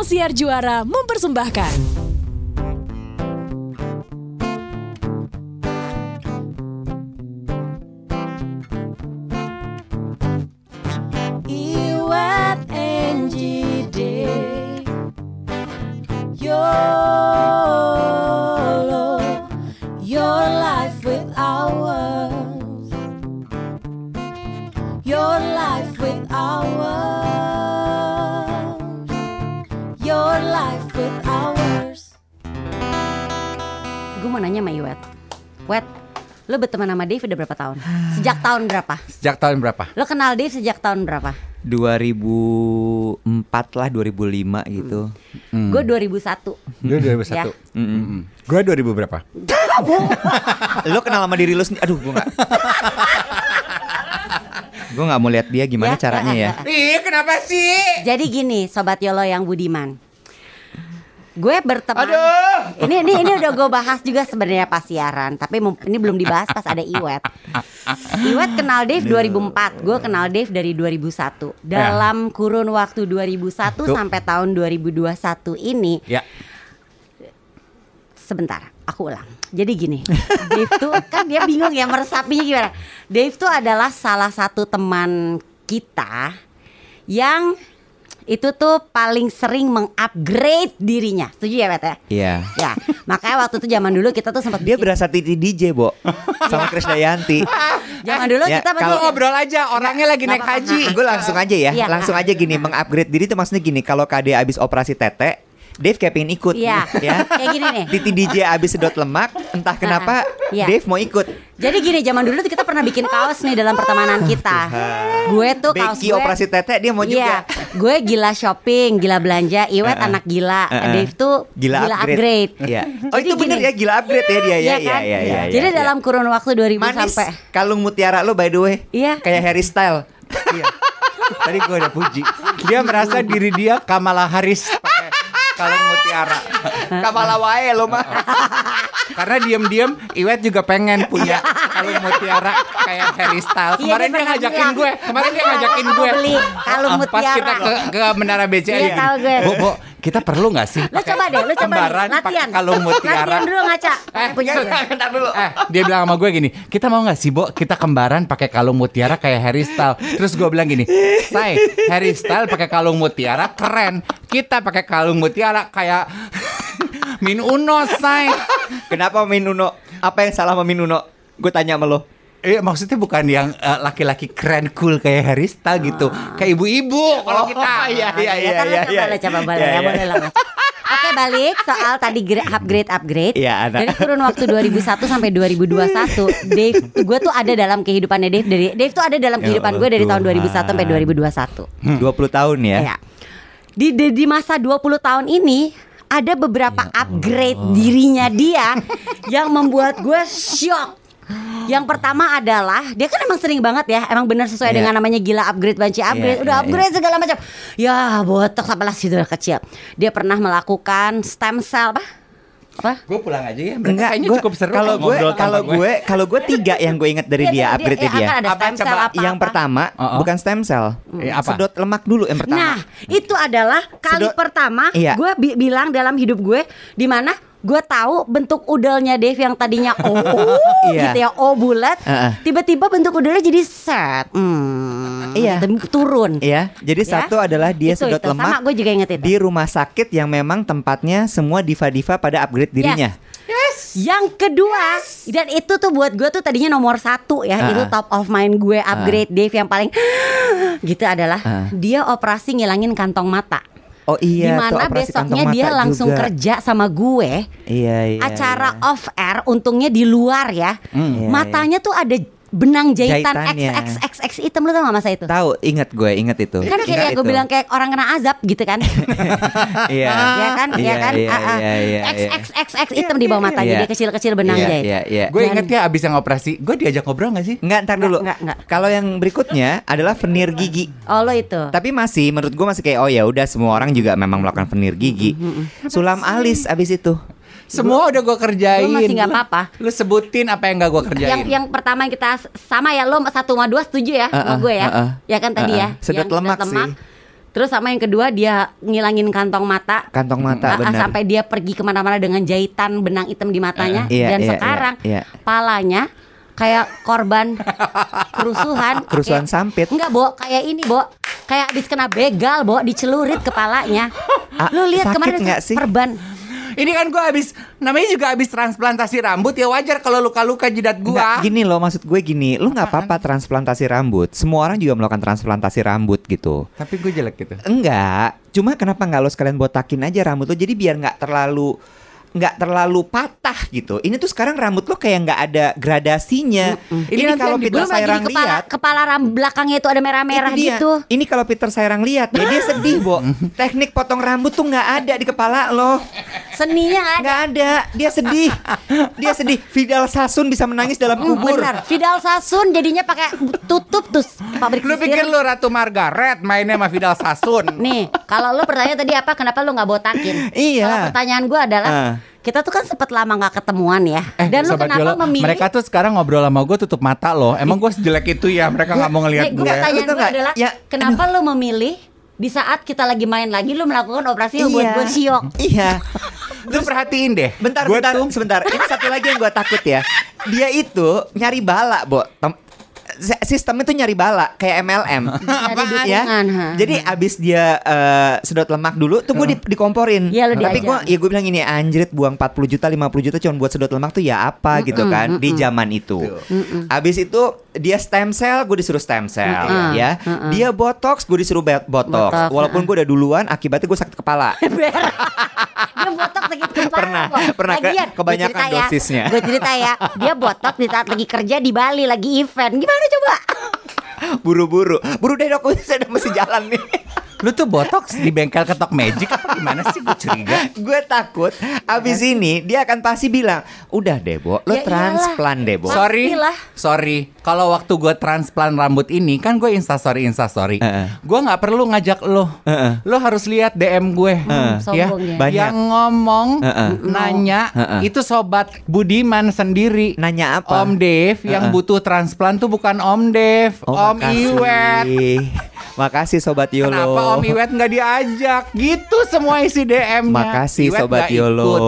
Sang Siar Juara mempersembahkan. Berteman sama Dave udah berapa tahun? Sejak tahun berapa? Sejak tahun berapa? Lo kenal Dave sejak tahun berapa? 2004 lah 2005 gitu. Gue 2001 Gue 2001. Ya. Mm-mm. Gue 2000 berapa? Lo kenal sama diri lo sendiri? Aduh, gue nggak. gue nggak mau lihat dia gimana Ya. caranya ya. Ih, kenapa sih? Jadi gini Sobat Yolo yang budiman Gue berteman Aduh. Ini ini ini udah gue bahas juga sebenarnya pas siaran Tapi ini belum dibahas pas ada Iwet Iwet kenal Dave 2004 Gue kenal Dave dari 2001 Dalam kurun waktu 2001 Tuh. sampai tahun 2021 ini Ya. sebentar, aku ulang. Jadi gini, Dave tuh kan dia bingung ya meresapinya gimana. Dave tuh adalah salah satu teman kita yang itu tuh paling sering mengupgrade dirinya. Setuju ya, Bet ya? Iya. Ya, makanya waktu itu zaman dulu kita tuh sempat Dia berasa titi DJ, Bo. Sama Chris Dayanti. zaman dulu Ya, kita kalau Ngobrol aja, orangnya lagi naik haji. Gue langsung aja ya, Iya. langsung aja gini mengupgrade diri itu maksudnya gini, kalau KD abis operasi tete, Dave kayak pengen ikut, Iya. ya. Kayak gini nih. Titi DJ abis sedot lemak, entah kenapa Iya. Dave mau ikut. Jadi gini, zaman dulu tuh kita pernah bikin kaos nih dalam pertemanan kita. Gue tuh kaos Becky gue operasi tete dia mau Iya, juga. gue gila shopping, gila belanja. Iwet Uh-uh. anak gila. Uh-uh. Dave tuh Gila, upgrade. Iya. Oh Jadi itu bener gini. ya gila upgrade ya dia ya. Iya Iya kan? iya iya. Jadi iya. dalam kurun waktu 2000 manis sampai kalung mutiara lo by the way. Iya. Kayak Harry Style. Iya. Tadi gue udah puji. Dia merasa diri dia Kamala Harris kalung mutiara. Kamala wae lo mah. Karena diam-diam Iwet juga pengen punya kalung mutiara kayak Harry Styles. Iya, Kemarin dia ngajakin bilang. gue. Kemarin dia ngajakin gue. beli kalung Pas mutiara. kita ke, ke Menara BCA Iya, tahu gue. Bu, Bu, kita perlu nggak sih? Lo coba deh, lo coba pakai latihan. kalung mutiara. Latihan dulu ngaca. Eh, Punya Bentar dulu. Eh, dia bilang sama gue gini, kita mau nggak sih, Bo? Kita kembaran pakai kalung mutiara kayak Harry Styles. Terus gue bilang gini, say, Harry Styles pakai kalung mutiara keren. Kita pakai kalung mutiara kayak Min Uno, say. Kenapa Min Uno? Apa yang salah sama Min Uno? Gue tanya sama lo. Eh, maksudnya bukan yang eh, laki-laki keren cool kayak Harry Styles gitu, kayak ibu-ibu kalau kita. iya iya Ya kan, lo coba boleh ya, boleh lah. Oke balik soal tadi gra- upgrade upgrade. Iya, ada. Dari kurun waktu 2001 sampai 2021, Dave, gue tuh ada dalam kehidupannya Dave dari Dave tuh ada dalam Ya kehidupan gue dari tahun 2001 sampai 2021. 20 tahun ya. Ya. Di, di di masa 20 tahun ini ada beberapa upgrade dirinya dia yang membuat gue shock. Yang pertama adalah dia kan emang sering banget ya, emang benar sesuai Iya. dengan namanya gila upgrade banci upgrade, Iya, udah iya, upgrade segala macam. Ya botok apalah sih udah kecil. Dia pernah melakukan stem cell apa? Apa? Gue pulang aja ya. Mereka Enggak, kayaknya gua- cukup seru kalau gue kalau gue kalau gue tiga yang gue inget dari Iya, dia dia- upgrade dia dia. akan ada Apa, stem cell coba? apa? Yang pertama Oh, oh. bukan stem cell. Eh, apa? Sedot lemak dulu yang pertama. Nah, itu adalah kali Sedot- pertama Iya. gue bi- bilang dalam hidup gue di mana gue tahu bentuk udelnya Dave yang tadinya O Iya. gitu ya O bulat, Heeh. tiba-tiba bentuk udelnya jadi set, hmm, Iya. gitu, turun. Iya, jadi Ya. satu adalah dia Itu, sedot itu. Sama lemak gue juga inget itu. di rumah sakit yang memang tempatnya semua diva-diva pada upgrade dirinya. Yang kedua dan itu tuh buat gue tuh tadinya nomor satu ya Ah. itu top of mind gue upgrade Dave yang paling gitu adalah Ah. dia operasi ngilangin kantong mata. Oh iya, Di mana besoknya dia langsung juga. kerja sama gue Iya, iya. acara iya. off air untungnya di luar ya Iya, matanya tuh ada benang jahitan. XXXX hitam lu tau gak masa itu Tahu, inget gue, inget itu. kan Ingat kayak gue itu. bilang kayak orang kena azab gitu kan Iya. ya kan ya Iya, kan iya, iya, iya, iya. XXXX hitam di bawah matanya Iya. dia kecil-kecil benang Iya, jahit iya, iya. Gue inget ya abis yang operasi, gue diajak ngobrol gak sih? Enggak, ntar dulu. Enggak, enggak. Kalau yang berikutnya adalah veneer gigi. oh lo itu Tapi masih menurut gue masih kayak oh ya udah semua orang juga memang melakukan veneer gigi. Sulam alis abis itu. Semua udah gue kerjain. Gua masih nggak Lu- apa-apa. Lu sebutin apa yang gak gue kerjain. yang yang pertama yang kita sama ya lo satu sama dua setuju ya sama Uh-uh, gue ya uh-uh. ya kan tadi ya Uh-uh. Sedot Yang lemak sih. Terus sama yang kedua dia ngilangin kantong mata. Kantong mata ah, benar. sampai dia pergi ke mana-mana dengan jahitan benang hitam di matanya. Eh, iya, Dan iya, sekarang iya, iya. palanya kayak korban kerusuhan. Kerusuhan Kayak- sampit. Enggak, Bo. Kayak ini, Bo. Kayak habis kena begal, Bo, dicelurit kepalanya. Ah, Lu lihat kemarin nggak sih? perban. Ini kan gua habis namanya juga habis transplantasi rambut ya wajar kalau luka-luka jidat Nggak, gua. gini loh maksud gue gini, lu nggak apa-apa transplantasi rambut. Semua orang juga melakukan transplantasi rambut gitu. Tapi gue jelek gitu. Enggak, cuma kenapa nggak lo sekalian botakin aja rambut lo jadi biar nggak terlalu nggak terlalu patah gitu. Ini tuh sekarang rambut lo kayak nggak ada gradasinya. Ini Ini, nanti kalau Peter Sairang kepala lihat, kepala ram belakangnya itu ada merah-merah gitu. Ini kalau Peter Sairang lihat, ya dia sedih, Bo. Teknik potong rambut tuh nggak ada di kepala lo. Seninya nggak ada. Nggak ada, dia sedih. Dia sedih. Vidal Sasun bisa menangis dalam Hmm, kubur. benar. Vidal Sasun jadinya pakai tutup tuh pabrik Lu pikir lu Ratu Margaret mainnya sama Vidal Sasun? Nih, kalau lu pertanyaan tadi apa? Kenapa lu nggak botakin? Iya. Kalau pertanyaan gua adalah Ah. kita tuh kan sempat lama nggak ketemuan ya. Eh, Dan lu kenapa Yolo, memilih? Mereka tuh sekarang ngobrol sama gue tutup mata loh. Emang gue sejelek itu ya? Mereka nggak mau ngelihat gue. gua pertanyaan gue adalah Ya, kenapa lu memilih di saat kita lagi main lagi lu melakukan operasi yang buat gue siok? Iya. Lu perhatiin deh. Bentar, Gua bentar, tuh- sebentar. Ini satu lagi yang gue takut ya. Dia itu nyari bala, Bo. Tem- Sistemnya tuh nyari bala kayak MLM. Apaan ya? ha. Jadi abis dia eh, sedot lemak dulu, tuh gue di- dikomporin. Iya, lu Tapi gue, ya gue bilang ini anjrit buang 40 juta, 50 juta cuma buat sedot lemak tuh ya apa gitu kan di zaman itu. Abis itu dia stem cell, gue disuruh stem cell, Mm-mm. ya. Mm-mm. Dia botox, gue disuruh botox. Botox, Walaupun gue udah duluan, akibatnya gue sakit kepala. dia botok sakit kepala Pernah, kok. pernah ke- Lagian, kebanyakan gua cerita ya, dosisnya. Gue cerita ya, dia botok di saat lagi kerja di Bali lagi event. Gimana coba? Buru-buru, buru deh dok, saya mesti jalan nih. Lu tuh botox di bengkel ketok magic apa gimana sih? Gue curiga. gue takut abis ini dia akan pasti bilang, udah deh Bo, lo Ya transplant deh Bo. So- Sorry, Pastilah. sorry. Kalau waktu gue transplant rambut ini kan gue instastory instastory. Heeh. Gue nggak perlu ngajak lo. Heeh. Lo harus lihat DM gue. Ya. sombong ya. Banyak. Yang ngomong, Heeh. nanya, Heeh. itu sobat Budiman sendiri. Nanya apa? Om Dev yang Heeh. butuh transplant tuh bukan Om Dev, Oh, Om makasih. Iwet. Makasih Sobat Yolo. Kenapa Om Iwet nggak diajak? Gitu semua isi DM-nya. Makasih, Iwet Sobat nggak Yolo. ikut.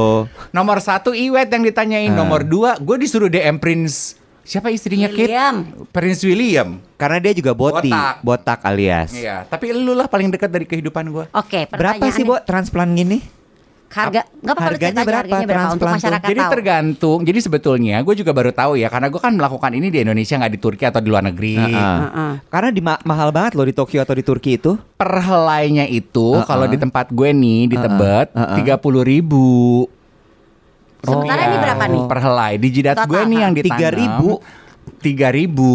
Nomor satu Iwet yang ditanyain. Ah. Nomor dua, gue disuruh DM Prince. Siapa istrinya Kate? William. Prince William. Karena dia juga boti, Botak. botak, alias. Iya, tapi lu lah paling dekat dari kehidupan gue. Oke, Berapa sih Bo transplant gini? Harga nggak apa-apa lu Harganya berapa harganya berapa untuk masyarakat Jadi tahu. tergantung. Jadi sebetulnya gue juga baru tahu ya, karena gue kan melakukan ini di Indonesia nggak di Turki atau di luar negeri. Heeh. Heeh. Karena di ma- mahal banget loh di Tokyo atau di Turki itu. Per helainya itu, Heeh. kalau di tempat gue nih di Heeh. Tebet, Heeh. tiga puluh ribu. Sementara ini berapa nih? Per helai di jidat Total, gue nih yang ha? ditanam. 3.000. Tiga ribu.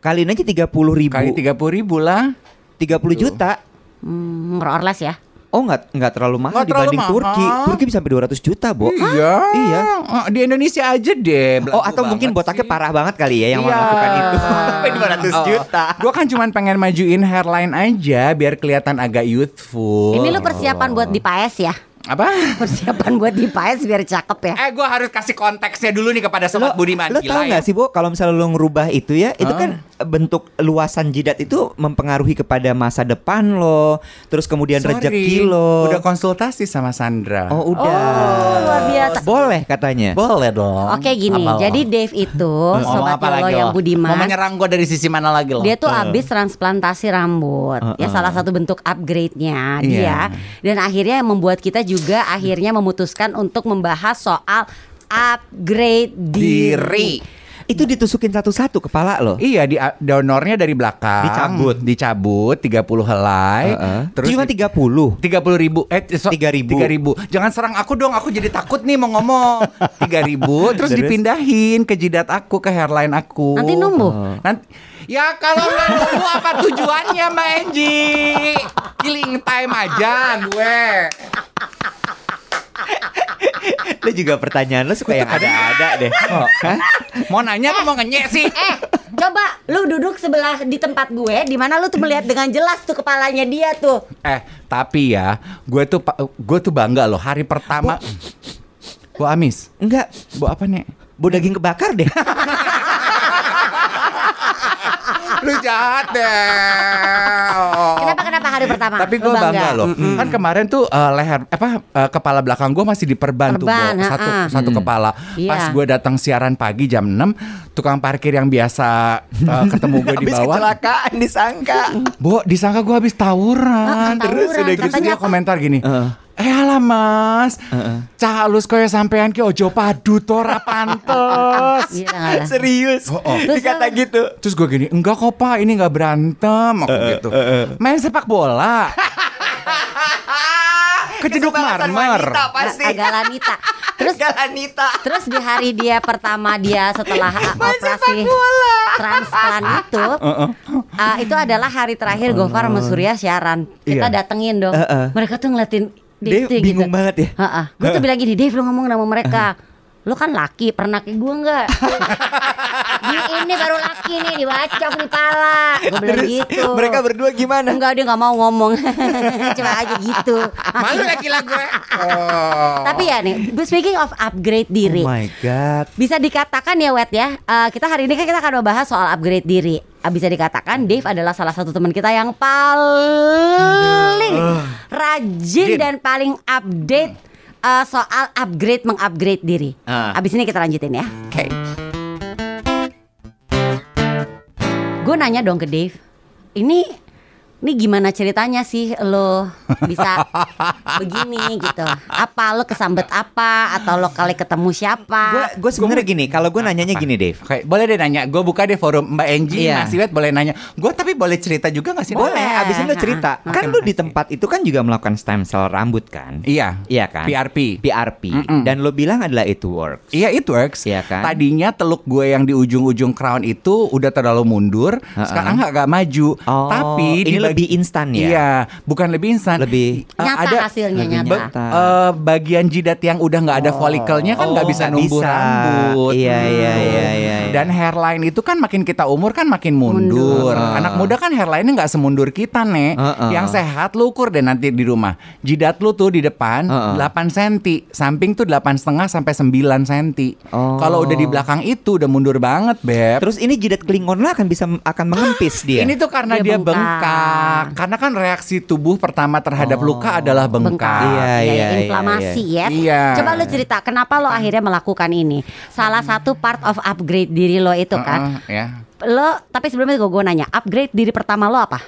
Kaliin aja 30 ribu. Kali tiga puluh ribu lah. 30 juta. Hmm, more or less ya. Oh nggak nggak terlalu mahal Nggak terlalu dibanding mahal. Turki. Turki bisa sampai 200 juta, Bo. Iya. Iya. Oh, Di Indonesia aja deh. Oh atau mungkin botaknya parah banget kali ya yang Iya. melakukan itu sampai 200 juta. Gue kan cuman pengen majuin hairline aja biar kelihatan agak youthful. Ini lu persiapan buat di PAS ya? apa? Persiapan buat di PAS biar cakep ya. Eh, gue harus kasih konteksnya dulu nih kepada sobat Budiman. Lo tau ya. gak sih Bo kalau misalnya lo ngerubah itu ya Itu kan bentuk luasan jidat itu mempengaruhi kepada masa depan lo Terus kemudian Sorry, rezeki lo Udah konsultasi sama Sandra. Oh udah Oh, luar biasa. Boleh katanya boleh dong. Oke gini, Apa lo? jadi Dave itu sobat lagi yang lo? budiman. Mau menyerang gue dari sisi mana lagi lo? Dia tuh abis transplantasi rambut, ya Uh-uh. salah satu bentuk upgrade-nya dia. Iya. Dan akhirnya membuat kita juga akhirnya memutuskan untuk membahas soal upgrade diri. Diri. Itu ditusukin satu-satu kepala lo Iya, di donornya dari belakang. Dicabut. Dicabut 30 helai. Heeh. Terus Cuma di- 30 tiga puluh ribu eh so, 3.000. tiga ribu jangan serang aku dong aku jadi takut nih mau ngomong tiga ribu terus, Terus? dipindahin ke jidat aku ke hairline aku Nanti numbuh? nanti ya kalau nggak numbuh apa tujuannya mbak Angie killing time aja gue Lo juga pertanyaan lo suka yang ada-ada deh Oh. Hah? mau nanya apa mau ngenyek sih Eh, coba lu duduk sebelah di tempat gue, di mana lu tuh melihat dengan jelas tuh kepalanya dia tuh. eh tapi ya gue tuh gue tuh bangga loh hari pertama Bu Amis Enggak Bu apa nih Bo daging kebakar deh Lu jahat deh. Oh. Kenapa kenapa hari pertama? Tapi Lu gue bangga loh. Kan kemarin tuh eh, leher apa eh, kepala belakang gue masih diperban tuh, Bo. Satu ha-ha. satu kepala. Iya. Pas gue datang siaran pagi jam 6, tukang parkir yang biasa eh, ketemu gue di Habis bawah. kecelakaan disangka. Bo, disangka gue habis tawuran. Ah, tawuran. Terus udah gitu dia komentar gini. Heeh. Eh alah mas, cah halus kaya sampean ki ojo padu to ora pantes. Iya. Serius. Oh, oh. Terus Dikata gitu. Terus gue gini, enggak kok pak, ini nggak berantem, aku gitu. Main sepak bola. Kejeduk marmer. wanita pasti. Agak lanita. Terus Galanita. Terus di hari dia pertama dia setelah uh, operasi transplant itu, uh, itu adalah hari terakhir Gofar sama Surya siaran. Kita Iya. datengin dong. Uh-uh. Mereka tuh ngeliatin Dave tuh bingung banget ya. Gue tuh bilang gini, Dave lu ngomong sama mereka. Lu kan laki, pernah kayak gue enggak? di ini baru laki nih, dibacok di pala. Gue bilang Terus gitu. mereka berdua gimana? Enggak, dia nggak mau ngomong. Cuma aja gitu. Malu lagi lah gue. Oh. Tapi ya nih, speaking of upgrade diri. Oh my god. Bisa dikatakan ya Wet ya eh, Kita hari ini kan kita akan membahas soal upgrade diri Bisa dikatakan Dave adalah salah satu teman kita yang paling Rajin Jin. dan paling update eh, Soal upgrade mengupgrade diri Ah. Abis ini kita lanjutin ya Oke. Gue nanya dong ke Dave Ini ini gimana ceritanya sih lo bisa begini gitu? Apa lo kesambet apa atau lo kali ketemu siapa? Gue sebenarnya gini, kalau gue nanyanya gini Dave. Oke, boleh deh nanya. Gue buka deh forum Mbak Enji, Iya. Mas Iwet boleh nanya. Gue tapi boleh cerita juga gak sih? Boleh, Boleh. abis itu lo cerita. Ah, Kan lo di tempat itu kan juga melakukan stem cell rambut kan? Iya. Iya kan? PRP. PRP. Mm-mm. Dan lo bilang adalah itu works. Iya it works. Iya kan? Tadinya teluk gue yang di ujung-ujung crown itu udah terlalu mundur. Ha-ha. Sekarang nggak agak maju. Oh, Tapi ini lebih instan ya? Iya, bukan lebih instan. Lebih- Eh, Nyata ada hasilnya lebih nyata. nyata. eh, bagian jidat yang udah nggak ada folikelnya kan nggak Oh, bisa numbuh bisa. rambut. Iya, gitu. iya, iya, iya, iya. Dan hairline itu kan makin kita umur kan makin mundur. Mundur. Anak muda kan hairline-nya nggak semundur kita nih. Heeh. Yang sehat lu ukur deh nanti di rumah. Jidat lu tuh di depan Heeh. 8 cm, samping tuh 8 setengah sampai 9 cm. Oh. Kalau udah di belakang itu udah mundur banget, beb. Terus ini jidat klingon lah akan bisa akan mengempis dia. Ini tuh karena Dia dia, bengkak. bengkak. Karena kan reaksi tubuh pertama terhadap luka adalah bengkak. bengkak, Iya, ya, iya, inflamasi ya. Iya. Coba lu cerita kenapa lo akhirnya melakukan ini? Salah satu part of upgrade diri lo itu kan. Heeh, ya. Lo tapi sebelumnya gue gue nanya, upgrade diri pertama lo apa?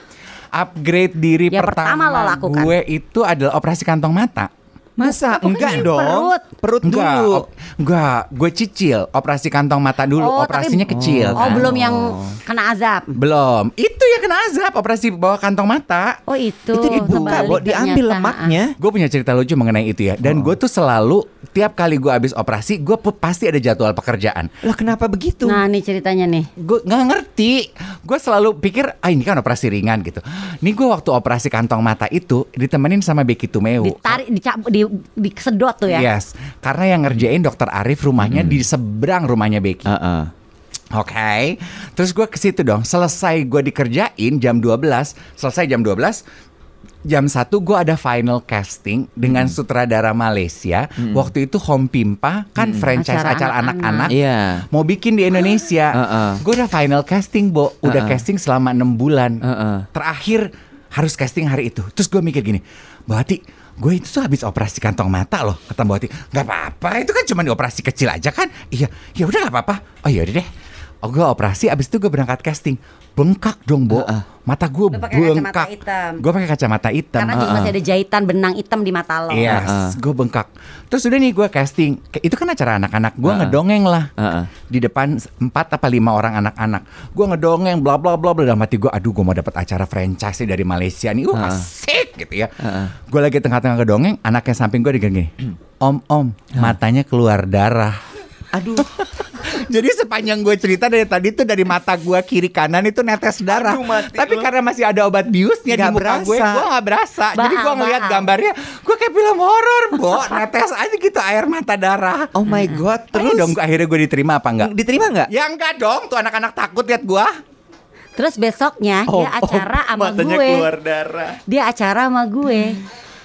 Upgrade diri Yang pertama pertama, lo lakukan. gue itu adalah operasi kantong mata. Masa Bukan enggak yang dong? perut. Perut Enggak, dulu. op- enggak, gue cicil operasi kantong mata dulu. Oh, Operasinya tapi- kecil. Oh, kan? belum yang kena azab. Belum. Itu ya kena azab operasi bawah kantong mata. Oh itu. Itu dibuka, Bo, diambil ternyata. lemaknya. Gue punya cerita lucu mengenai itu ya. Dan gue tuh selalu tiap kali gue habis operasi, gue pasti ada jadwal pekerjaan. Lah kenapa begitu? Nah nih ceritanya nih. Gue nggak ngerti. Gue selalu pikir, ah ini kan operasi ringan gitu. Nih gue waktu operasi kantong mata itu ditemenin sama Becky Tumeu. Ditarik, dicabut, di, disedot tuh ya. Yes, karena yang ngerjain dokter Arif rumahnya di seberang rumahnya Becky. Heeh. Oke, terus gue ke situ dong. Selesai gue dikerjain jam 12, selesai jam 12, jam 1 gue ada final casting dengan sutradara Malaysia. Waktu itu Home Pimpa kan franchise Acara acara anak-anak. Iya. Mau bikin di Indonesia. Heeh. Gue udah final casting, Bo. Udah Heeh. casting selama enam bulan. Heeh. Terakhir harus casting hari itu. Terus gue mikir gini, Hati, gue itu tuh habis operasi kantong mata loh. Kata Mbak Hati, nggak apa-apa, itu kan cuma di operasi kecil aja kan. Iya, ya udah nggak apa-apa. Oh iya deh. Oh, gue operasi, abis itu gue berangkat casting. Bengkak dong, Bo. Heeh. Mata gue Lu pakai kacamata bengkak. hitam. Gue pakai kacamata hitam. Karena juga masih ada jahitan benang hitam di mata lo. Iya, Heeh. gue bengkak. Terus udah nih gue casting. Itu kan acara anak-anak. Gue Heeh. ngedongeng lah Heeh. di depan empat apa lima orang anak-anak. Gue ngedongeng, bla bla bla bla. Dalam hati gue, aduh gue mau dapat acara franchise dari Malaysia nih. Uh, Heeh. asik gitu ya. Heeh. Gue lagi tengah-tengah ngedongeng, anaknya samping gue digini. Om, om, matanya keluar darah. Aduh. Jadi sepanjang gue cerita dari tadi tuh dari mata gue kiri kanan itu netes darah. Aduh, mati Tapi lu. karena masih ada obat biusnya di Nggak muka gue, berasa. gue nggak berasa. Jadi gue ngeliat bahal. gambarnya, gue kayak film horor, Bo. Netes aja gitu air mata darah. Oh my god. Terus dong akhirnya gue diterima apa enggak? diterima nggak? Ya enggak dong, tuh anak-anak takut lihat gue. Terus besoknya Oh, dia acara oh, sama matanya gue. keluar darah. Dia acara sama gue.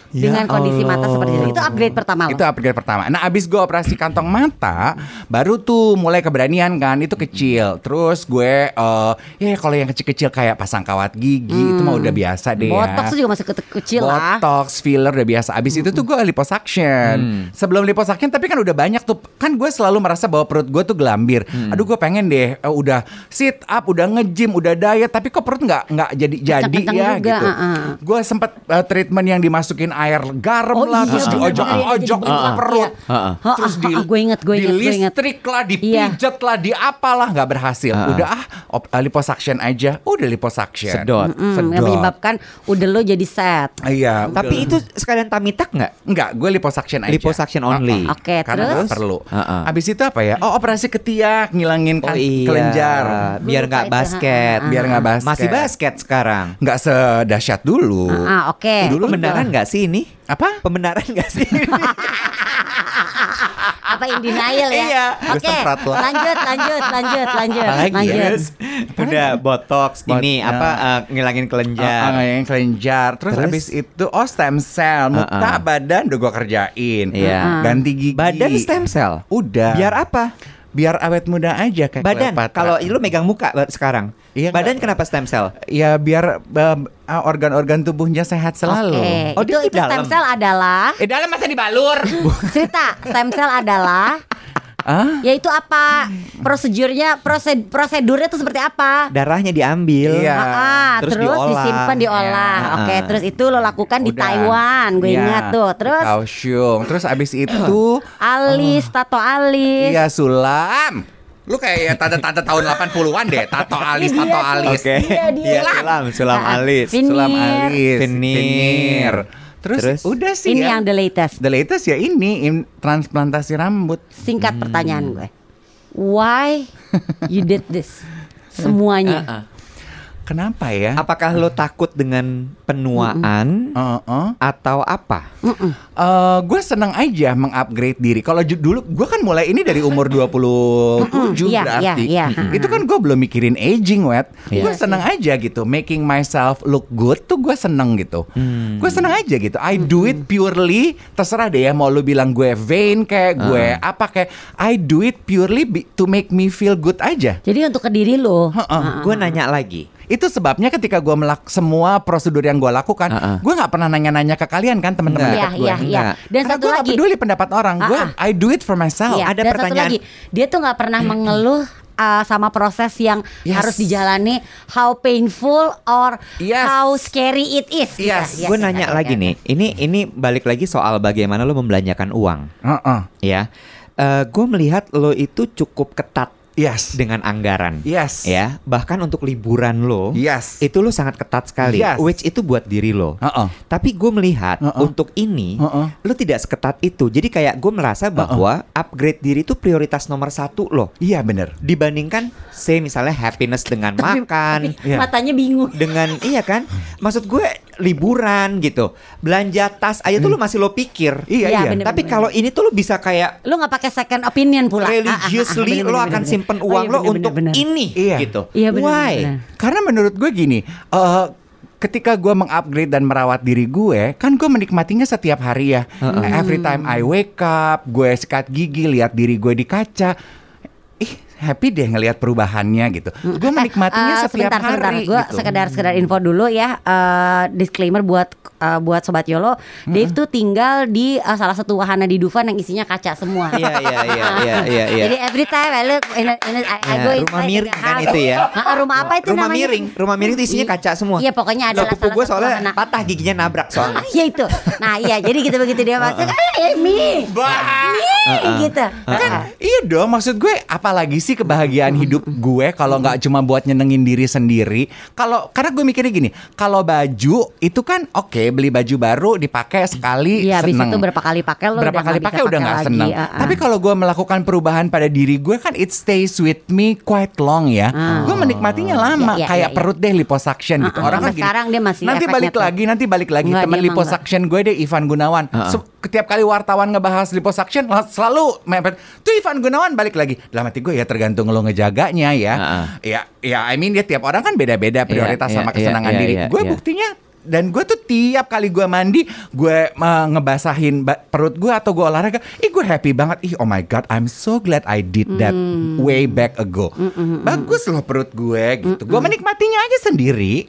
Ya dengan kondisi mata seperti itu. Itu upgrade pertama lo. Itu upgrade pertama. Nah, abis gue operasi kantong mata, baru tuh mulai keberanian kan. Itu kecil. Terus gue, eh ya kalau yang kecil-kecil kayak pasang kawat gigi itu mah udah biasa deh ya. Botox tuh juga masih ke- kecil lah. Botox, filler udah biasa. Abis itu tuh gue liposuction. Sebelum liposuction tapi kan udah banyak tuh. Kan gue selalu merasa bahwa perut gue tuh gelambir. Aduh gue pengen deh eh, udah sit up, udah nge-gym, udah diet. Tapi kok perut nggak nggak jadi jadi ya juga, gitu. uh-uh. Gue sempet eh, treatment yang dimasukin air garam Oh lah, iya, terus diojok-ojok ke bener. perut. Iya. Heeh. Terus Ah, di, ah, ah, gue inget, gue inget, inget. listrik lah, Iya. dipijet lah, di apalah nggak berhasil. Udah ah, op- eh, liposuction aja. Udah liposuction. Sedot. Hmm, Sedot. yang menyebabkan udah lo jadi set. Iya. Tapi itu sekalian tamitak nggak? Enggak, gue liposuction aja. Liposuction only. Oke, Karena terus? gue perlu. Abis itu apa ya? Oh, operasi ketiak, ngilangin kan Oh iya. kelenjar. Biar nggak basket. Biar nggak basket. Masih basket sekarang. Nggak sedahsyat dulu. Ah, oke. Dulu Pembenaran nggak sih ini? Apa? Pembenaran nggak sih? Apa in denial ya? Iya. Oke. Lo. Lanjut, lanjut, lanjut, lanjut. Apalagi ya? lanjut. Terus udah botox Bot- ini ya. apa eh, ngilangin Ah, kelenjar. ah, yang kelenjar. Terus, Terus? abis itu oh stem cell, muka, Uh-uh. badan udah gue kerjain. Iya. Ganti gigi. Badan stem cell. Udah. Biar apa? biar awet muda aja kayak Badan. Kalau lu megang muka sekarang. Iya, Badan kenapa stem cell? ya biar uh, organ-organ tubuhnya sehat selalu. Oke, Oh, itu di itu stem cell adalah Eh dalam masa dibalur. cerita stem cell adalah ah? yaitu apa prosedurnya prosed prosedurnya itu seperti apa? Darahnya diambil. Iya. Ah, ah, Terus terus, diolah. disimpan diolah. Iya. Oke, Ah. terus itu lo lakukan di Udah. Taiwan, gue Iya, ingat tuh. di Terus Kaohsiung. Terus abis itu alis, tato alis. Iya sulam. Lu kayak tante-tante tahun 80-an deh, tato alis, tato alis. Oke. Iya, dia. Iya, sulam, sulam Ah, alis. Veneer. Sulam alis, Veneer. Terus, Terus? udah sih Ini ya. yang the latest. The latest ya ini im- transplantasi rambut. Singkat Hmm. pertanyaan gue. Why you did this? Semuanya. Ah, Kenapa ya? Apakah lo takut dengan penuaan Heeh. atau apa? Eh, gue seneng aja mengupgrade diri. Kalau dulu gue kan mulai ini dari umur 27 Iya, berarti. iya, iya. Itu kan gue belum mikirin aging, wet. Iya Gue seneng aja gitu, making myself look good tuh gue seneng gitu. Hmm. Gue seneng aja gitu. I do it purely terserah deh ya mau lu bilang gue vain kayak gue Ah. apa kayak I do it purely to make me feel good aja. Jadi untuk ke diri lo. Heeh. Gue nanya lagi. Itu sebabnya ketika gue melak semua prosedur yang gue lakukan, Uh-uh. gue nggak pernah nanya-nanya ke kalian kan teman-teman. Iya, dekat gue. iya, iya. Enggak. Dan Karena satu gue nggak lagi. peduli pendapat orang, gue Ah, ah. I do it for myself. Iya, Ada dan pertanyaan. satu lagi, dia tuh nggak pernah mengeluh uh, sama proses yang Yes. harus dijalani how painful or Yes. how scary it is. Yes. Yes, gue yes, nanya yes, lagi yes. nih. Ini ini balik lagi soal bagaimana lo membelanjakan uang, Heeh. ya. gue melihat lo itu cukup ketat Yes. dengan anggaran. Yes. Ya, bahkan untuk liburan lo, Yes. itu lo sangat ketat sekali. Yes. Which itu buat diri lo. Heeh. Tapi gue melihat Uh-uh. untuk ini Uh-uh. lo tidak seketat itu. Jadi kayak gue merasa bahwa upgrade diri itu prioritas nomor satu lo Iya bener. dibandingkan, say misalnya happiness dengan makan, Iya. Matanya bingung. dengan iya kan? Maksud gue liburan gitu, belanja tas aja tuh lo masih lo pikir. Iya, Iya, iya. bener. Tapi kalau ini tuh lo bisa kayak Lu nggak pakai second opinion pula. religiously Ah, ah, ah, bener, lo akan bener, simpen bener. Oh, uang iya, lo bener, untuk bener, bener. ini Iya. gitu. Iya, bener, Why? bener. Karena menurut gue gini, eh ketika gue mengupgrade dan merawat diri gue, kan gue menikmatinya setiap hari ya. Every time I wake up, gue sikat gigi, lihat diri gue di kaca, ih happy deh ngelihat perubahannya gitu. Gue menikmatinya Eh, setiap sebentar, sebentar. hari. Gue gitu. sekedar sekedar info dulu ya. eh, disclaimer buat eh, buat sobat Yolo. Dave tuh tinggal di eh, salah satu wahana di Dufan yang isinya kaca semua. Iya iya iya iya iya iya. Jadi every time I look in, in, I, I Ya, go rumah miring kan itu ya. Ah, rumah apa itu rumah namanya? miring, rumah miring itu isinya kaca semua. Iya pokoknya pupu salah gue satu soalnya wahana. patah giginya nabrak soalnya. Iya itu. Nah iya jadi gitu begitu dia masuk, eh mi, mi gitu. Kan iya dong maksud gue apalagi sih kebahagiaan hidup gue kalau nggak cuma buat nyenengin diri sendiri. Kalau karena gue mikirnya gini, kalau baju itu kan oke beli baju baru dipakai sekali Iya, habis seneng. itu berapa kali pakai lo berapa udah kali pakai udah nggak pakai seneng. ah, ah. Tapi kalau gue melakukan perubahan pada diri gue kan it stays with me quite long ya. Ah. Gue menikmatinya lama Iya, iya, kayak iya, iya. perut deh liposuction gitu. Ah, ah, Orang kan sampai gini, sekarang dia masih nanti balik tuh. lagi, nanti balik lagi Enggak, teman liposuction gue deh Ivan Gunawan. Ah, ah. Se- Setiap kali wartawan ngebahas liposuction selalu mepet. Tuh Ivan Gunawan balik lagi. Dalam hati gue ya tergantung lo ngejaganya ya. Ah, ah. Ya, ya I mean dia tiap orang kan beda-beda prioritas Iya, sama iya, kesenangan iya, diri. iya, gue iya. buktinya dan gue tuh tiap kali gue mandi gue uh, ngebasahin ba- perut gue atau gue olahraga ih gue happy banget ih oh my god I'm so glad I did that way back ago bagus loh perut gue gitu gue menikmatinya aja sendiri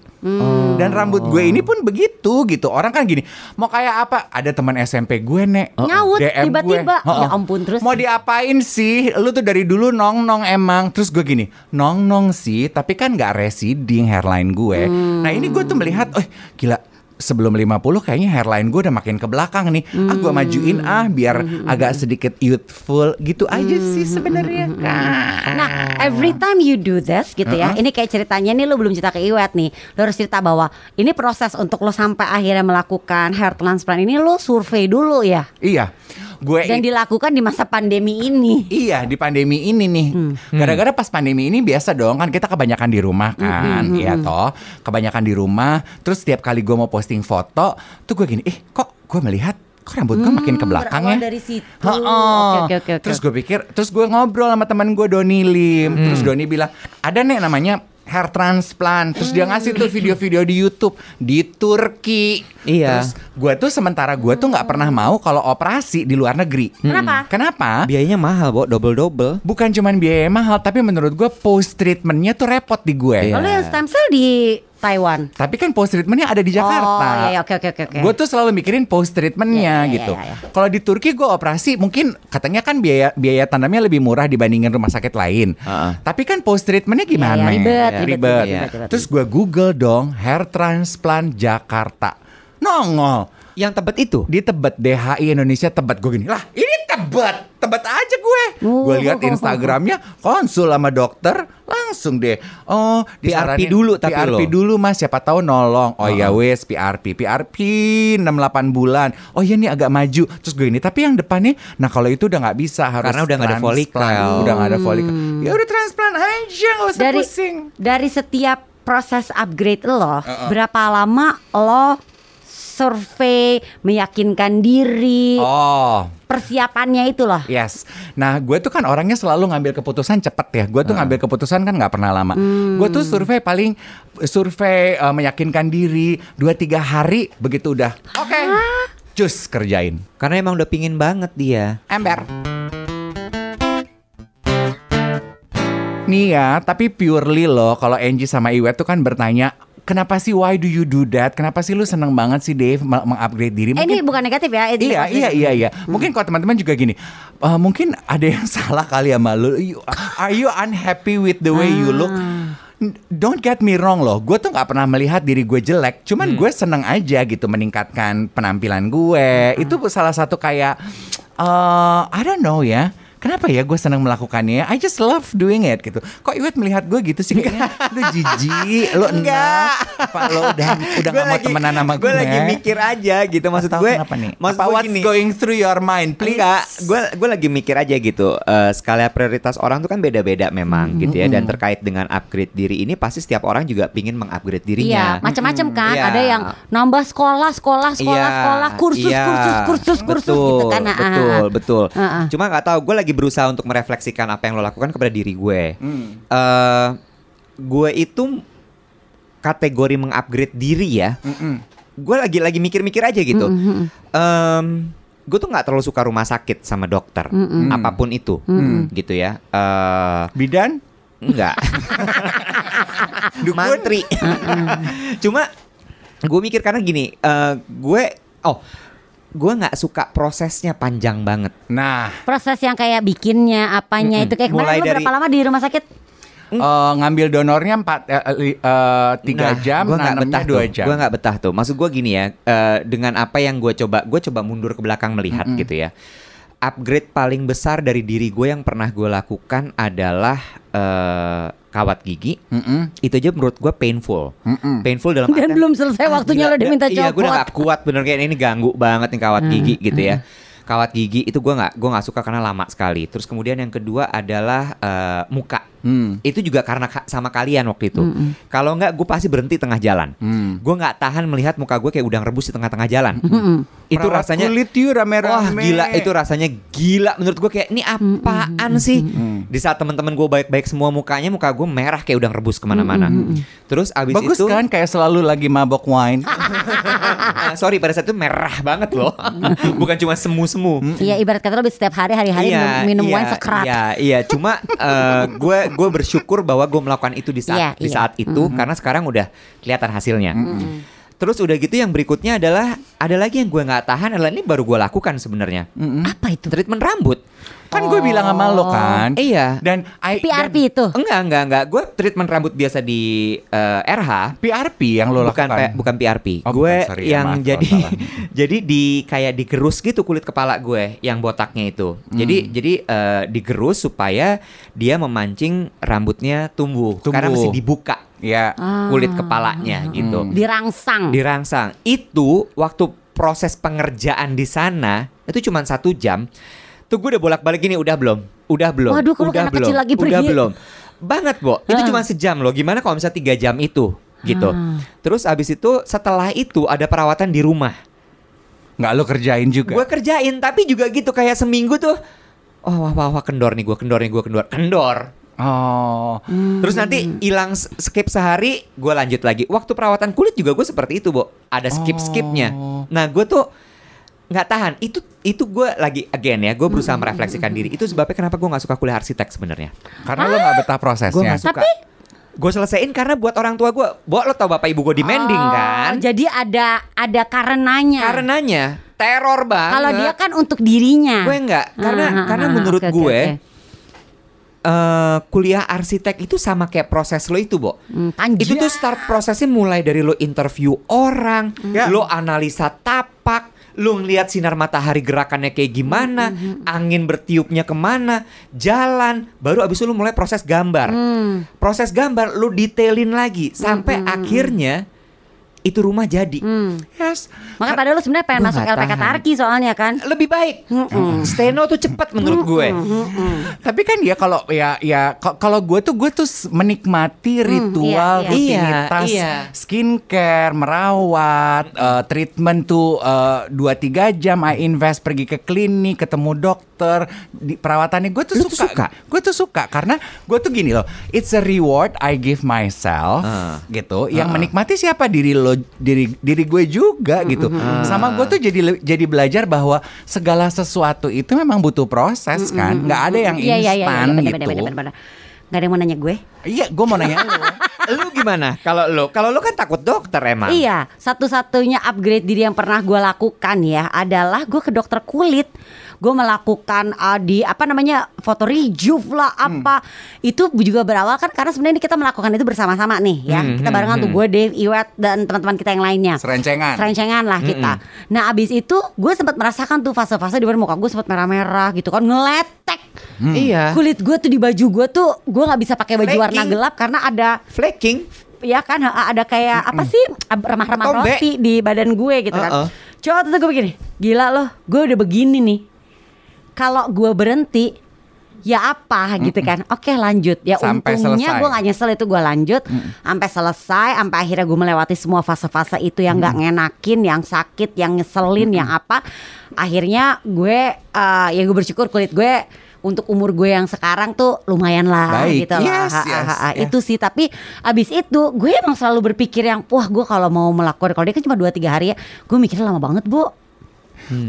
dan rambut gue ini pun begitu gitu. Orang kan gini mau kayak apa? Ada teman SMP gue nek. Nyaut, DM gue. tiba-tiba. Heeh. Ya ampun, terus? mau diapain sih? Lu tuh dari dulu nong nong emang. Terus gue gini nong nong sih tapi kan nggak receding hairline gue. Nah ini gue tuh melihat oh gila sebelum 50 kayaknya hairline gue udah makin ke belakang nih ah gue majuin ah biar agak sedikit youthful gitu aja sih sebenarnya kan Nah, every time you do this gitu ya. Ini kayak ceritanya nih lu belum cerita ke Iwet nih. Lu harus cerita bahwa ini proses untuk lu sampai akhirnya melakukan hair transplant ini lu survei dulu ya. iya gue Dan dilakukan di masa pandemi ini. Iya di pandemi ini nih, gara-gara pas pandemi ini biasa dong kan kita kebanyakan di rumah kan, iya toh, kebanyakan di rumah. Terus setiap kali gue mau posting foto, tuh gue gini, eh kok gue melihat kok rambut gue makin ke belakang ya? dari situ. Ha-ha. Oke, oke, oke, oke. Terus gue pikir, terus gue ngobrol sama teman gue Doni Lim, terus Doni bilang ada nih namanya hair transplant. Terus dia ngasih tuh video-video di YouTube di Turki. Iya. Terus gue tuh sementara gue tuh nggak pernah mau kalau operasi di luar negeri. Kenapa? Kenapa? Biayanya mahal, Bo, double-double. Bukan cuman biaya mahal, tapi menurut gue post treatmentnya tuh repot di gue. Iya. Lalu yang stem cell di Taiwan. Tapi kan post treatmentnya ada di Jakarta. Oh, iya, iya, oke, oke, oke, oke. Gue tuh selalu mikirin post treatmentnya Iya, iya, gitu. iya, iya. Kalau di Turki gue operasi mungkin katanya kan biaya biaya tanamnya lebih murah dibandingin rumah sakit lain. Heeh. Tapi kan post treatmentnya gimana? Iya, iya, ribet, Ribet. ribet, Ribet. ribet, ribet. Terus gue Google dong hair transplant Jakarta. Nongol. Yang tebet itu. di Tebet DHI Indonesia Tebet. Gue gini lah ini Tebet. Tebet aja gue. Oh. gue lihat Instagramnya konsul sama dokter langsung deh. Oh PRP dulu tapi PRP lo. dulu mas. Siapa tahu nolong. Oh ya wes PRP PRP 6-8 bulan. Oh iya nih agak maju. Terus gue ini tapi yang depannya? Nah kalau itu udah nggak bisa harus Karena udah nggak ada folikel. udah nggak ada folikel. Ya udah transplant aja nggak usah dari pusing. dari setiap proses upgrade lo, berapa lama lo survei, meyakinkan diri, oh persiapannya itu loh. Yes. Nah, gue tuh kan orangnya selalu ngambil keputusan cepet ya. Gue tuh ngambil keputusan kan nggak pernah lama. Gue tuh survei paling survei eh, meyakinkan diri 2-3 hari begitu udah. Oke. Cus kerjain. Karena emang udah pingin banget dia. Ember. Nih ya, tapi purely loh kalau Angie sama Iwet tuh kan bertanya Kenapa sih why do you do that? Kenapa sih lu seneng banget sih Dave me- mengupgrade diri? Eh, ini bukan negatif ya. ini Iya iya iya iya. Mungkin kalau teman-teman juga gini, "Eh, mungkin ada yang salah kali sama lu. You- Are you unhappy with the way you look? N- Don't get me wrong loh, gue tuh nggak pernah melihat diri gue jelek. Cuman gue seneng aja gitu meningkatkan penampilan gue. Itu salah satu kayak, eh I don't know ya. Kenapa ya gue senang melakukannya? I just love doing it gitu. Kok Iwet melihat gue gitu sih kayaknya lu jijik, lu enggak. Apa lo udah udah gak mau lagi- temenan sama gue? Gue lagi mikir aja gitu maksud gue. kenapa nih? Maksud Apa gue what's gini. going through your mind, please? Enggak, gue gue lagi mikir aja gitu. Eh, skala prioritas orang tuh kan beda-beda memang gitu ya. Dan terkait dengan upgrade diri ini pasti setiap orang juga pingin mengupgrade Iya, dirinya. macam-macam kan. Iya. Ada yang nambah sekolah, sekolah, sekolah, Iya, sekolah, kursus, iya. kursus, kursus, kursus betul, gitu kan. Ah, ah, Betul, ah. betul. Ah, ah. Cuma nggak tahu, gue lagi berusaha untuk merefleksikan apa yang lo lakukan kepada diri gue. Hmm. Eh, gue itu kategori mengupgrade diri ya. Mm-mm. Gue lagi lagi mikir-mikir aja gitu. Em, gue tuh nggak terlalu suka rumah sakit sama dokter, Mm-mm. apa pun itu, Mm. gitu ya. Eh, Bidan? enggak. Dukun? Mantri. Cuma gue mikir karena gini, eh, gue oh gue nggak suka prosesnya panjang banget. Nah, Proses yang kayak bikinnya, apanya Mm-mm. itu kayak kemarin Mulai lu dari- berapa lama di rumah sakit? eh, ngambil donornya empat eh, eh, tiga Nah, jam, gua nggak nanamnya betah dua tuh. jam. Gue nggak betah tuh. Maksud gue gini ya, eh, dengan apa yang gue coba, gue coba mundur ke belakang melihat Mm-mm. gitu ya. Upgrade paling besar dari diri gue yang pernah gue lakukan adalah eh, kawat gigi. Mm-mm, Itu aja menurut gue painful. mm-mm. Painful dalam Dan artian- belum selesai Ah, waktunya gila, lo diminta Iya, gue udah copot. gak kuat bener kayak ini ganggu banget nih kawat gigi gitu ya. Kawat gigi itu gue nggak gue nggak suka karena lama sekali. Terus kemudian yang kedua adalah eh, muka. Hmm. Itu juga karena ka- sama kalian waktu itu. Kalau nggak gue pasti berhenti tengah jalan. Hmm. Gue nggak tahan melihat muka gue kayak udang rebus di tengah-tengah jalan. Itu Perawat rasanya kulit you rame-rame. Wah gila itu rasanya gila menurut gue kayak ini apaan sih di saat teman-teman gue baik-baik semua mukanya muka gue merah kayak udang rebus ke mana-mana terus abis Bagus itu kan kayak selalu lagi mabok wine. Ah, sorry pada saat itu merah banget loh bukan cuma semu-semu Iya ibarat kata lo setiap hari hari-hari minum, minum wine sekerat. Iya, iya. Cuma gue gue bersyukur bahwa gue melakukan itu di saat Iya, di iya. saat itu karena sekarang udah kelihatan hasilnya. Terus udah gitu yang berikutnya adalah ada lagi yang gue nggak tahan adalah ini baru gue lakukan sebenarnya. Apa itu? Treatment rambut. Kan gue bilang sama lo kan. Iya. Dan I, PRP itu. Enggak, enggak, enggak. Gue treatment rambut biasa di eh, RH. dan PRP yang lo bukan lakukan. P- bukan PRP. Oh, gue bukan, sorry ya, yang maaf jadi jadi di kayak digerus gitu kulit kepala gue yang botaknya itu. Jadi Hmm. jadi eh, digerus supaya dia memancing rambutnya tumbuh, Tumbuh. karena mesti dibuka Ya. Ah. kulit kepalanya gitu. Dirangsang. Dirangsang. Itu waktu proses pengerjaan di sana itu cuma satu jam. Tuh gue udah bolak-balik gini udah belum? Udah belum? Waduh, kalau udah belum? kecil lagi udah pergi. belum? Banget, Bo. Itu cuma sejam loh. Gimana kalau misalnya tiga jam itu? Gitu. Ah. Terus abis itu setelah itu ada perawatan di rumah. Nggak lo kerjain juga. Gue kerjain tapi juga gitu kayak seminggu tuh. Oh wah wah wah kendor nih gue kendor nih gue kendor kendor. Oh. Terus nanti hilang s- skip sehari, gue lanjut lagi. Waktu perawatan kulit juga gue seperti itu, Bo. Ada skip skipnya. Oh. Nah, gue tuh nggak tahan. Itu itu gue lagi again ya, gue berusaha merefleksikan diri. Itu sebabnya kenapa gue nggak suka kuliah arsitek sebenarnya. Karena lo nggak betah Gue prosesnya. nggak suka. Gue selesaiin karena buat orang tua gue. Bo, lo tau bapak ibu gue demanding Oh, kan? Jadi ada ada karenanya. Karenanya teror banget. Kalau dia kan untuk dirinya. gue nggak karena Ah, ah, karena ah, menurut oke, gue oke. eh, kuliah arsitek itu sama kayak proses lo itu, Bo. Hmm, panjang. Itu tuh start prosesnya mulai dari lo interview orang, Ya. lo analisa tapak, lo ngeliat sinar matahari gerakannya kayak gimana, angin bertiupnya ke mana, jalan, baru abis itu lo mulai proses gambar. Hmm. Proses gambar lo detailin lagi sampai akhirnya itu rumah jadi. Hmm. Yes. Makanya padahal lu sebenarnya pengen masuk LPK tahan. Tarki soalnya kan. Lebih baik. Steno tuh cepat menurut gue. Tapi kan ya kalau ya ya kalau gue tuh gue tuh menikmati ritual iya, iya. rutinitas Iya, iya. skincare, merawat, eh, treatment tuh eh, dua tiga jam I invest pergi ke klinik, ketemu dokter, di perawatannya gue tuh Lu tuh suka. suka? Gue tuh suka karena gue tuh gini loh, it's a reward I give myself Ah. gitu. Yang menikmati siapa diri lo diri diri gue juga gitu. Sama gue tuh jadi jadi belajar bahwa segala sesuatu itu memang butuh proses kan. nggak ada yang Iya iya iya instan bener, gitu. bener, bener, bener, bener. Gak ada yang mau nanya gue. Iya, gue mau nanya lo. lu gimana? Kalau lu, kalau lu kan takut dokter emang. Iya, satu-satunya upgrade diri yang pernah gue lakukan ya adalah gue ke dokter kulit. Gue melakukan uh, di apa namanya foto rejuve lah apa itu juga berawal kan karena sebenarnya kita melakukan itu bersama-sama nih ya Hmm, kita hmm, barengan tuh hmm. gue Dave Iwet dan teman-teman kita yang lainnya Serencengan. Serencengan lah kita. Nah abis itu gue sempat merasakan tuh fase-fase di mana muka gue sempat merah-merah gitu kan ngeletek. Iya. Kulit gue tuh di baju gue tuh gue nggak bisa pakai baju warna gelap karena ada Flaking. ya kan ada kayak apa sih remah-remah roti di badan gue gitu kan. Uh-uh. Coba tuh gue begini, gila loh, gue udah begini nih. Kalau gue berhenti, ya apa gitu kan? Oke lanjut. Ya Sampai untungnya gue gak nyesel itu gue lanjut, sampai selesai, sampai akhirnya gue melewati semua fase-fase itu yang nggak ngenakin, yang sakit, yang ngeselin, yang apa. Akhirnya gue, eh, ya gue bersyukur kulit gue untuk umur gue yang sekarang tuh lumayan lah Baik. gitu lah. Yes, Ha, ha, yes, ha, ha. ya. Itu sih tapi abis itu gue emang selalu berpikir yang wah gue kalau mau melakukan kalau dia kan cuma 2-3 hari ya gue mikirnya lama banget bu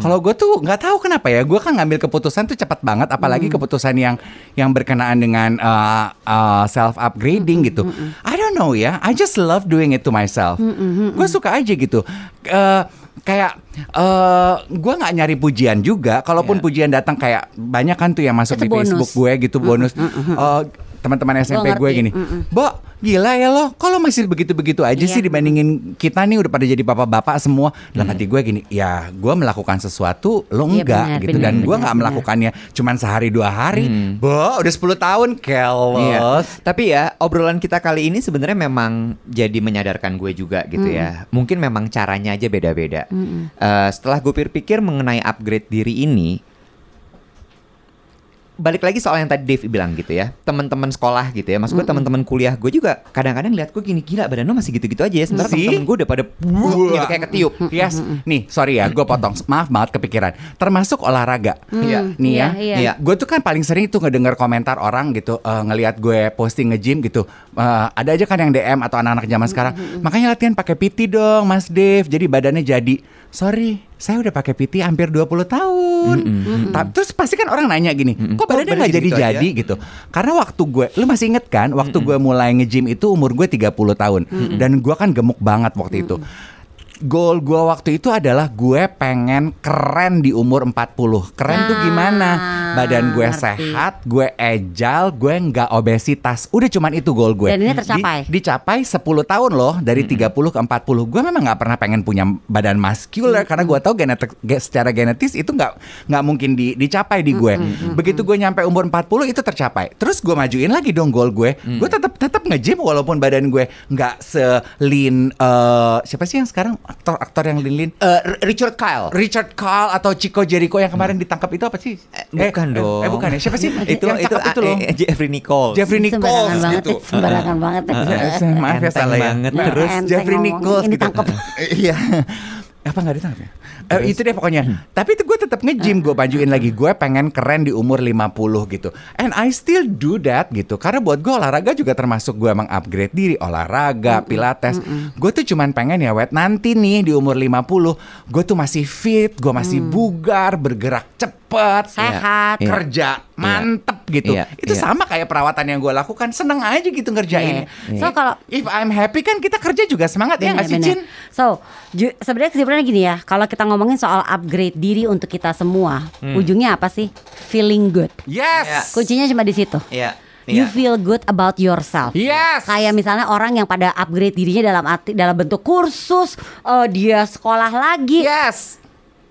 Kalau gue tuh nggak tahu kenapa ya, gue kan ngambil keputusan tuh cepat banget, apalagi keputusan yang yang berkenaan dengan uh, uh, self upgrading gitu. I don't know ya, I just love doing it to myself. Gue suka aja gitu. Eh, kayak eh gue nggak nyari pujian juga, kalaupun pujian datang kayak banyak kan tuh yang masuk Itu di bonus. Facebook gue gitu bonus. Eh, teman-teman SMP gue gini, Bo, gila ya lo, kalau masih begitu-begitu aja sih Iya. dibandingin kita nih udah pada jadi bapak-bapak semua. Dalam hati gue gini, ya gue melakukan sesuatu, lo Iya, enggak benar, gitu. benar, Dan gue nggak melakukannya cuman sehari dua hari. Bo, udah 10 tahun, kelos. Iya. Tapi ya obrolan kita kali ini sebenarnya memang jadi menyadarkan gue juga gitu ya. Mungkin memang caranya aja beda-beda. Eh, setelah gue pikir-pikir mengenai upgrade diri ini, balik lagi soal yang tadi Dave bilang gitu ya teman-teman sekolah gitu ya maksud gue teman-teman kuliah gue juga kadang-kadang lihat gue gini gila badan lo masih gitu-gitu aja ya sementara Sih? teman-teman gue udah pada Wah. gitu kayak ketiup Yes, nih sorry ya, gue potong. Maaf banget kepikiran. Termasuk olahraga. Iya. Nih ya, Iya, iya. gue tuh kan paling sering tuh ngedenger komentar orang gitu, eh, ngelihat gue posting nge-gym gitu. Eh, ada aja kan yang DM atau anak-anak zaman sekarang. Makanya latihan pakai PT dong, Mas Dev. Jadi badannya jadi. Sorry, saya udah pakai PT hampir 20 tahun. Ta- Terus pasti kan orang nanya gini, kok Kok badannya nggak gitu jadi-jadi gitu. Karena waktu gue, lu masih inget kan, waktu gue mulai nge-gym itu umur gue 30 tahun. Dan gue kan gemuk banget waktu itu. Goal gue waktu itu adalah gue pengen keren di umur 40 Keren tuh Ah, gimana? Badan gue ngerti. sehat, gue agile, gue nggak obesitas. Udah cuman itu goal gue. Dan ini tercapai? Di- Dicapai 10 tahun loh Dari 30 ke 40 Gue memang nggak pernah pengen punya badan muscular Karena gue tahu genetik, ge- secara genetis itu nggak nggak mungkin di- dicapai di gue. Begitu gue nyampe umur 40 itu tercapai. Terus gue majuin lagi dong goal gue. Gue tetap tetap nge-gym walaupun badan gue nggak se-lean eh, Siapa sih yang sekarang aktor-aktor yang Eh, R- Richard Kyle Richard Kyle atau Chico Jericho yang kemarin ditangkap itu apa sih? bukan eh, dong. Eh, bukan ya? Siapa sih? itu yang itu, itu loh. eh, eh, Jeffrey Nicole Jeffrey Sembarangan Nichols banget, gitu. sembarangan banget. Eh, Maaf ya salah ya. banget. Nah, Terus Jeffrey Nichols ini gitu. tangkep. Iya. Apa nggak ditangkap ya? Eh, itu deh pokoknya. Tapi itu gue tetap nge-gym, gue majuin lagi. Gue pengen keren di umur 50 gitu. And I still do that gitu. Karena buat gue olahraga juga termasuk gue emang upgrade diri. Olahraga, pilates. Gue tuh cuman pengen ya wet nanti nih di umur 50. Gue tuh masih fit, gue masih bugar, bergerak cepet. Sehat. Iya. Kerja mantep gitu. Iya, Itu iya. sama kayak perawatan yang gue lakukan. Seneng aja gitu ngerjain. Iya. So kalau If I'm happy kan kita kerja juga semangat ya nggak sih Cin? So, ju- sebenarnya kesimpulannya gini ya, kalau kita ngomongin soal upgrade diri untuk kita semua, Hmm. ujungnya apa sih? Feeling good. Yes. Kuncinya cuma di situ. Iya. You Iya. feel good about yourself. Yes. Kayak misalnya orang yang pada upgrade dirinya dalam arti dalam bentuk kursus, eh, dia sekolah lagi, Yes.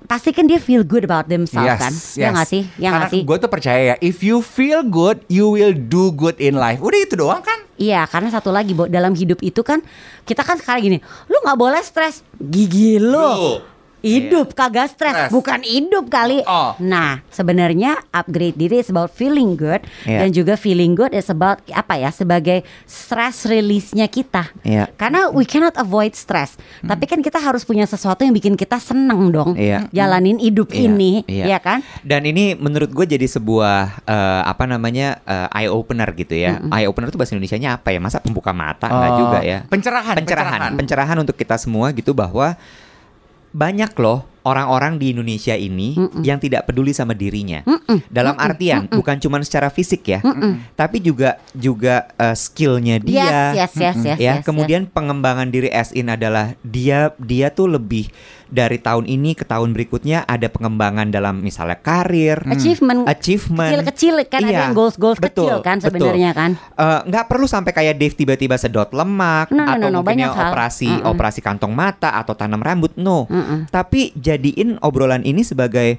Pasti kan dia feel good about themselves kan? Ya nggak sih? Ya nggak sih? Gue tuh percaya ya, if you feel good, you will do good in life. Udah itu doang kan? Iya, karena satu lagi, dalam hidup itu kan kita kan sekarang gini, lu nggak boleh stres, gigi lu. Lu. Hidup kagak stres, Stres. bukan hidup kali. Oh. Nah, sebenarnya upgrade diri is about feeling good Iya. dan juga feeling good is about apa ya sebagai stress release-nya kita. Iya. Karena we cannot avoid stress, tapi kan kita harus punya sesuatu yang bikin kita seneng dong. Iya. Jalanin hidup Iya, ini, iya. ya kan? Dan ini menurut gue jadi sebuah eh, apa namanya eye opener gitu ya. Eye opener itu bahasa Indonesianya apa ya? Masa pembuka mata enggak Oh, juga ya? pencerahan, pencerahan, pencerahan. pencerahan untuk kita semua gitu bahwa banyak loh orang-orang di Indonesia ini yang tidak peduli sama dirinya. Dalam artian bukan cuma secara fisik ya, tapi juga juga eh, skillnya dia. Yes, yes, yes, yes, ya yes, kemudian pengembangan diri as in adalah dia dia tuh lebih dari tahun ini ke tahun berikutnya ada pengembangan dalam misalnya karir Achievement, achievement kecil-kecil kan ada Iya, yang goals-goals betul, kecil kan betul. sebenarnya kan. Eh, nggak perlu sampai kayak Dave tiba-tiba sedot lemak No, no, atau no, no, mungkin banyak hal. operasi Mm-mm. operasi kantong mata atau tanam rambut no Mm-mm. tapi jadiin obrolan ini sebagai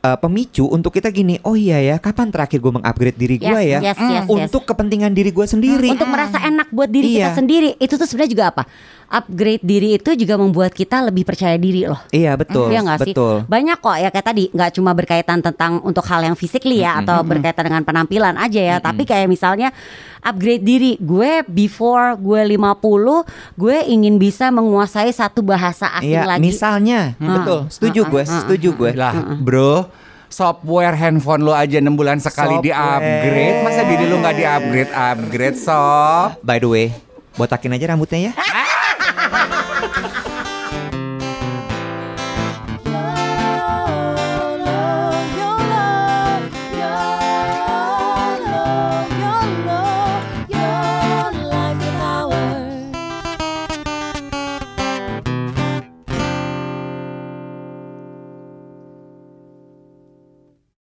eh, pemicu untuk kita gini oh iya ya kapan terakhir gue mengupgrade diri gue Yes, ya? yes, yes, yes. untuk kepentingan diri gue sendiri. Untuk merasa enak buat diri kita Iya. sendiri. Itu tuh sebenarnya juga apa? Upgrade diri itu juga membuat kita lebih percaya diri loh. Iya betul Iya nggak sih? betul. Banyak kok ya kayak tadi nggak cuma berkaitan tentang untuk hal yang physically ya atau berkaitan dengan penampilan aja ya, tapi kayak misalnya upgrade diri. Gue before gue 50, gue ingin bisa menguasai satu bahasa asing iya lagi. misalnya. Betul. Setuju gue setuju gue. Lah, bro. Software handphone lo aja 6 bulan sekali di upgrade Masa diri lo nggak di upgrade Upgrade sob. By the way botakin aja rambutnya ya